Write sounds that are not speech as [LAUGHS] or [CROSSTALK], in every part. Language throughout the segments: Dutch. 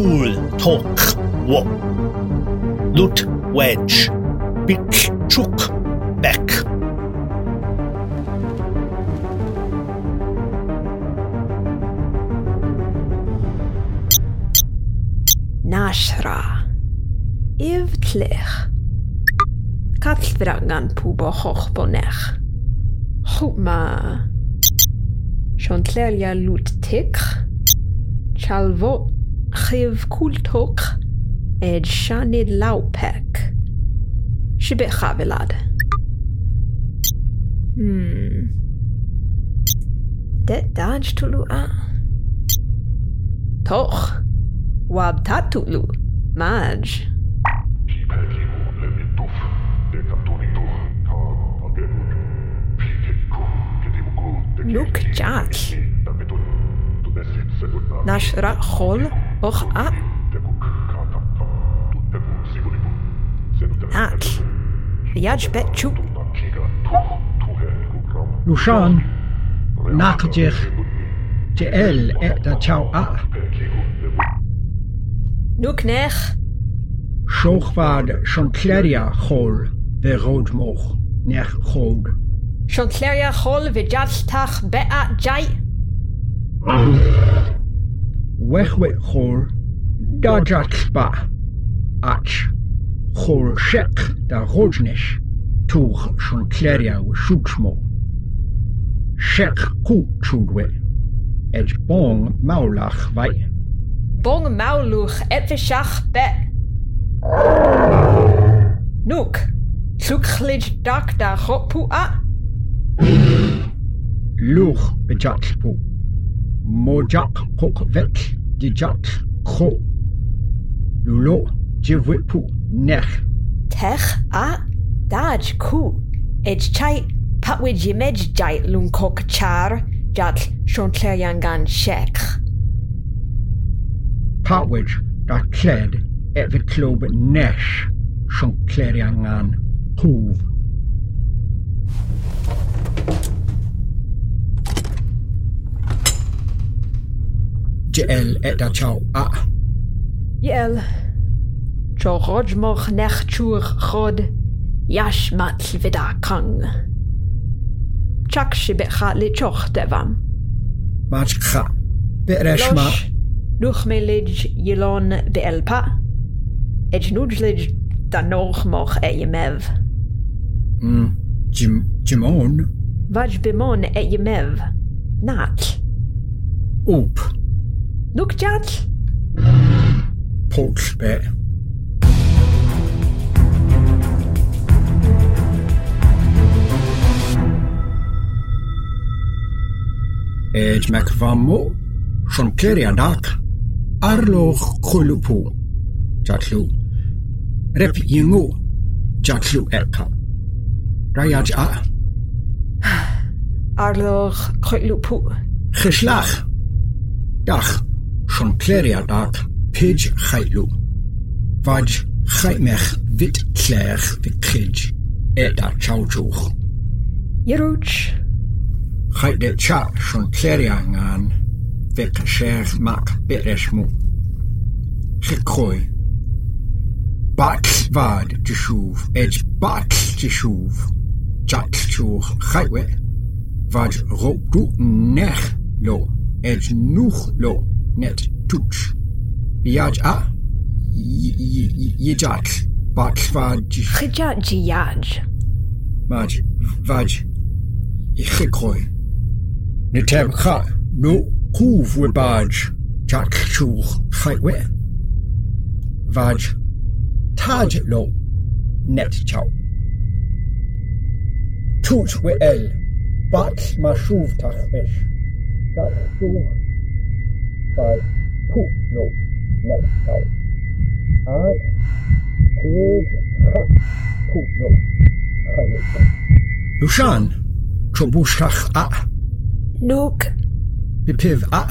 cool talk walk, Loot wedge. Big chook back. Nashra. Ivtlech. Katlvrangan pube hochbonech. Huma. Chontlerja lut tikh. Chalvot. Chivkultok ed Shani Laupek. Shibit Chavilad. Hmm. Det dodge tulua. Toch. Wabtatulu. Maj. Nuk Jack. Nashra Hall och a. At. Yaj bet chu. Lushan, nakdich, te el et da chau a, Nuk nech. shochvad shonkleria chol, ve rodmoch, nech chod. Chontleria chol vijatach be a jai. وخوخور داجاتسبا اچ خورشق دا غوجنش توخ شون كلاريا وشوكشمو شق قو تشودوي اج بون مولاخ وي بون مولوخ اتفشاخ بأ Nuk, llwchlid dag da chopu a? Lwch, bydjatpu. Mojak Kokvet Dijak Kro Lulo Jivwipu Nech. Tech a Daj Ku. Ej Chai Patwid Yimej Jai Lun Kok Char Jatl Shontler Yangan Shek. Patwid Da Kled Evit Klob Nesh Shontler Yangan Hove Jel et a chaw a. Jel. Tro rodmoch nech chur chod. Yash mat vida kang. Chak si li le choch devam. Mach cha. Beresh ma. Nuch me lij ylon be elpa. Ej nwj lij noch moch e yemev. Mm. Jim, Jimon? Vaj bimon e ymev. Nat. Oop. Look, Judge. Poach bit. Ed McFammo, Sean Cleary and Ark, Arloch Kulupu, Jatlu, Rep Yingu, Jatlu Eka, Rayaj A. [SIGHS] Arloch Kulupu. Dach. Dag. chonpleriadach pidge chailw. Fadj chaimech fit llech fy cyd eda chawjwch. Ierwch. Chaide cha chonpleria ngan fy cysech mac beresmw. Chychwy. Bach fad dy siwf, edge bach dy siwf. Jack siwch chaiwe. Fadj rwbdw nech lo, edge nwch lo. net, tuch, biaj a, yijak, bak, vaj. Chijat jiyaj. Maj, vaj, ichikoi. Nitem kha, no, kuv wibaj, jak chu, chaiwe. Vaj, taj lo, net chau. Tuch we el, bak, mashuv tachmesh. Tachmesh. Vaj, put lo, net chow. Aj, tej, cha, put lo, chaitwe. Lushan, chobushach a, Nuk. bipiv a,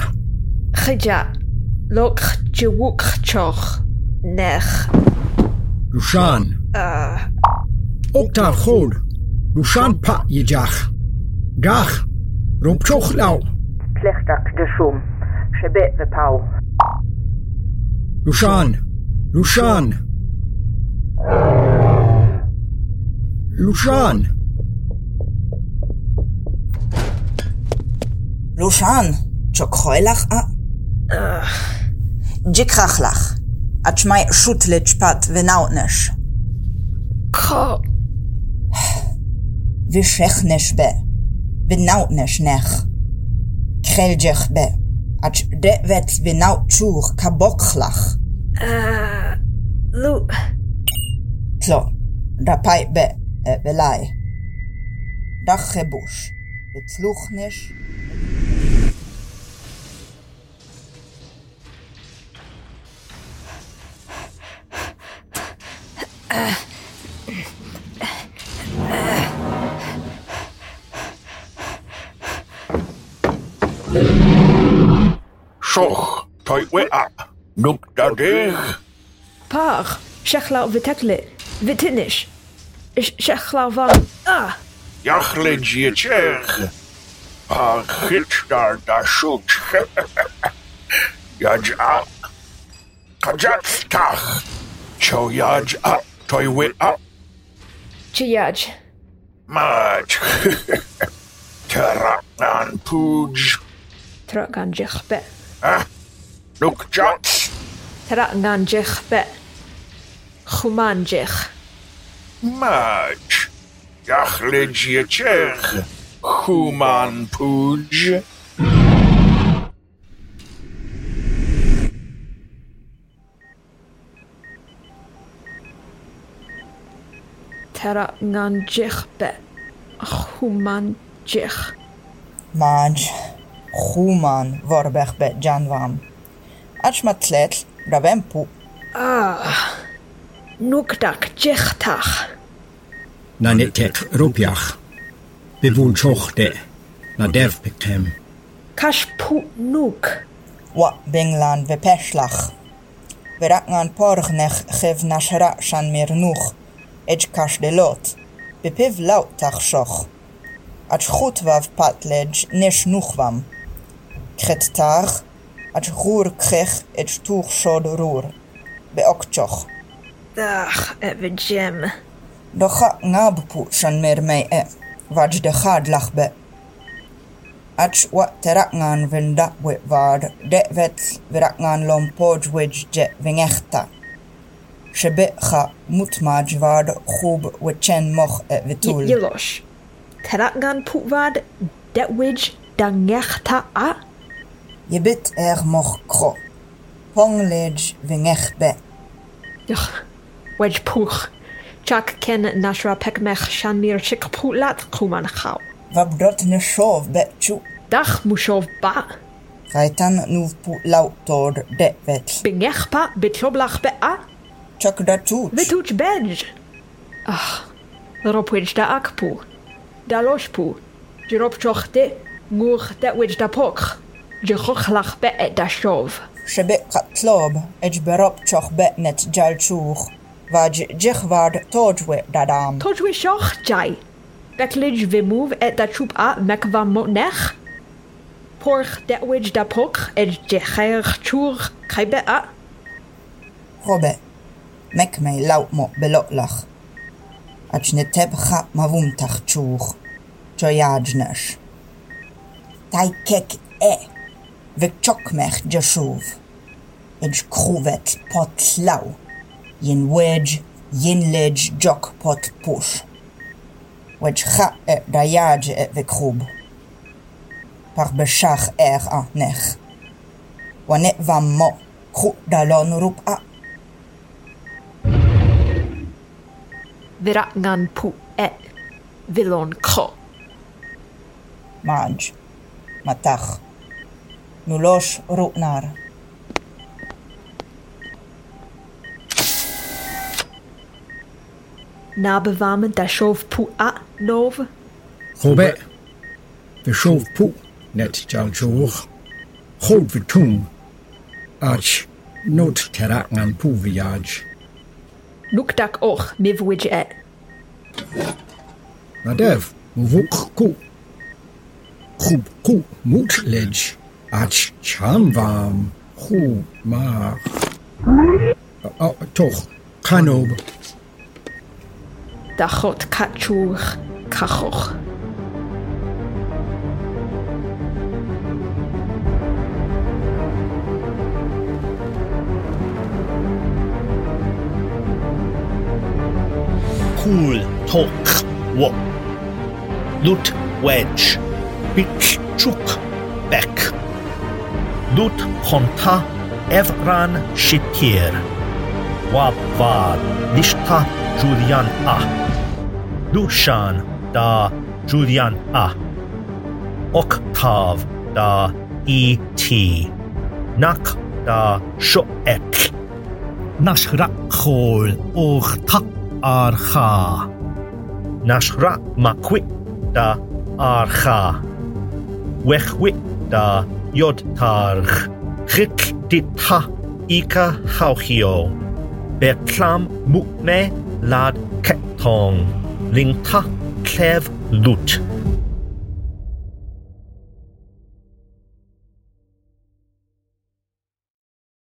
Chijat. Lok jiwuk choch. Nech. Lushan, Uh. Oktav chod, Lushan pa yijach. Dach, rompchoch lau, Plechtak de shum. Shebet ve pau. Lushan! Lushan! Lushan! לושן, צ'וקחוי לך? אה? ג'יקרח לך. עד שמי שוט לצ'פת ונאוטנש. Ka. ושכנש בה. ונאוטנש נך. קרלג'ך בה. Ach devet venau chur kabochlach. Uh, äh, lu. So, da dapai be, äh, belai. Dach rebusch. Bezluchnisch. Uh. Äh, Shoch, tight wit up. Nook da dig. Par, shechlau vitekle, vitinish. Shechlau van, ah. Yachlid ye cheg. Par, chitstar da shoot. [LAUGHS] Yaj up. Kajat stach. Cho yaj up, toy wit up. Chi yaj. Maj. [LAUGHS] Terak nan pooj. Pooj. tra gan jechbe. Ah, Luke Jones. Tra gan jechbe. Chwman jech. Maj. Iachlid jechech. Chwman pwj. Tera ngan jechbe. Chwman jech. Maj. Human vorbech be Janvam. Ashmatlet, Ravempu. Ah, Nuktak Chechtach. Nanetek Rupiach. Bivun Chochte. Nadev Pictem. Kashpu Nuk. Wa Benglan Vepeshlach. Veraknan Porgnech Gev Nashra Shan mir nuch. Ech kash de Kashdelot. Bepiv Lautach Shoch. Ach Chutvav Patlej Neshnuchvam. Tag. Ach roer krech ej toeg shod roer. Beokchoch. Ach, even gem. Docha ngabpu shan mir mei e. Vaj de gad lach be. Ach wa terakngan vinda wit vad. De vet verakngan lom poj wij je vingechta. Shebe cha mutmaj vad khub wichen moch e vitul. Yilosh. Teragan putvad. Detwij dangechta a. Je bit er moch kro. Ponglej vingech be. Wedge puch. Chak ken nashra pekmech shanmir chik putlat kuman chau. Vabdot ne shov be chu. Dach mushov ba. Gaitan nuv pu lautord de vet. Bingechpa bitloblach be a. Chak da tut. Vituch bedj. Ach. Ropwij da akpu. Da loshpu. Jirop chochte. Mur detwij da pok. Jirochlach be et da shov. Shebe katlob. Ej berop choch be net jal chuch. Vaj jichward tojwe dadam. Tojwi shoch jai. Beklij vimove et da chup a mekva motnech. Porch detwij da pok. Et jecher chur kaibe a. Robe. Mek mei laut mo belotlach. Ach ne teb cha mavumtach וקצ'וקמך ג'שוב. אג' כרובת פוט לאו, ין וג' ין לג' ג'וק פוט פוש. וג' חא דייג' וכרוב. פח בשח איך אנך. ונאבה מו קחו דלון רופאה. Virangan pu et vilon ko. Maj, matach. Nulosh runar. Nabewamen da shov pu a nov. Robe. We shov pu. Net jal choch. Goed we toen. Ach. Not terakngan pu viaj. Nukdak och mivwij et. Na dev. Vuk ku. Goed ku. Moed ledge. Achamvam Humar Toch oh, Kanob. Dachot Kachur Kachoch. Cool Tok Wok Lut Wedge Bitch Chuk Hudut konta Evran Şitir. Vabvar nishta Julian A. Dushan da Julian A. Oktav da E.T. Nak da Şoek. Nashra Khol Ohtak Arha. Nashra Makwit da Arha. Wechwit da Yodtarch Chik Dita Ika Hauchio Beklam Mukne Lad Ketong Lingta Klev Lut